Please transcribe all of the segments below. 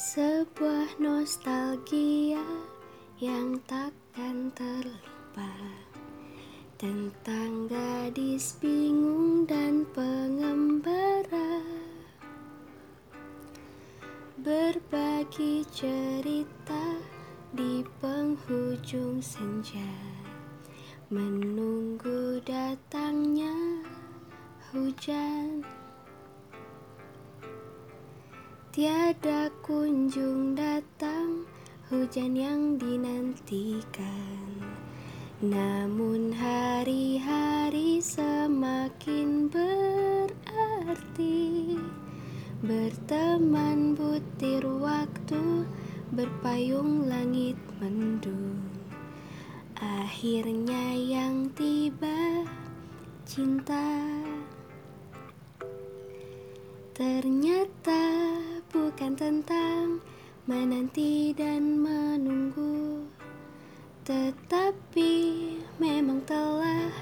Sebuah nostalgia yang takkan terlupa. Tentang gadis bingung dan pengembara. Berbagi cerita di penghujung senja. Menunggu datangnya hujan Tiada kunjung datang hujan yang dinantikan. Namun hari-hari semakin berarti Berteman butir waktu berpayung langit mendung. Akhirnya yang tiba cinta. Ternyata tentang menanti dan menunggu. Tetapi memang telah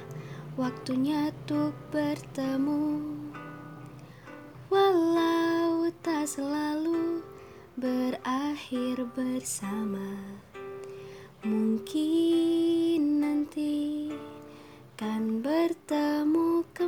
waktunya untuk bertemu. Walau tak selalu berakhir bersama Mungkin nanti kan bertemu kembali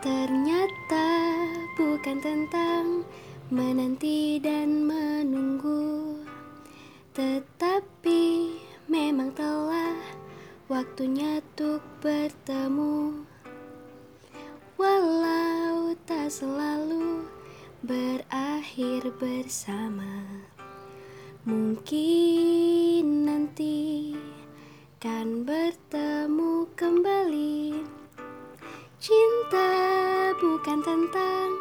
Ternyata bukan tentang menanti dan menunggu. Tetapi memang telah waktunya untuk bertemu. Walau tak selalu berakhir bersama Mungkin nanti bukan tentang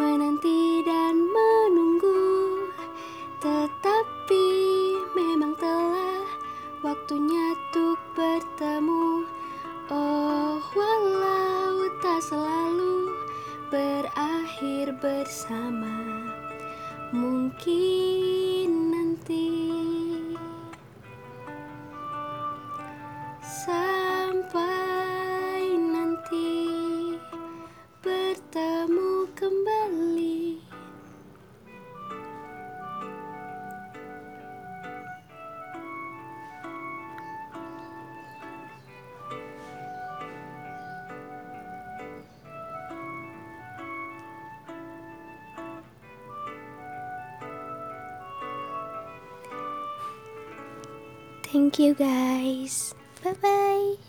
menanti dan menunggu. Tetapi memang telah waktunya untuk bertemu. Oh walau tak selalu berakhir bersama. Mungkin Thank you guys. Bye bye.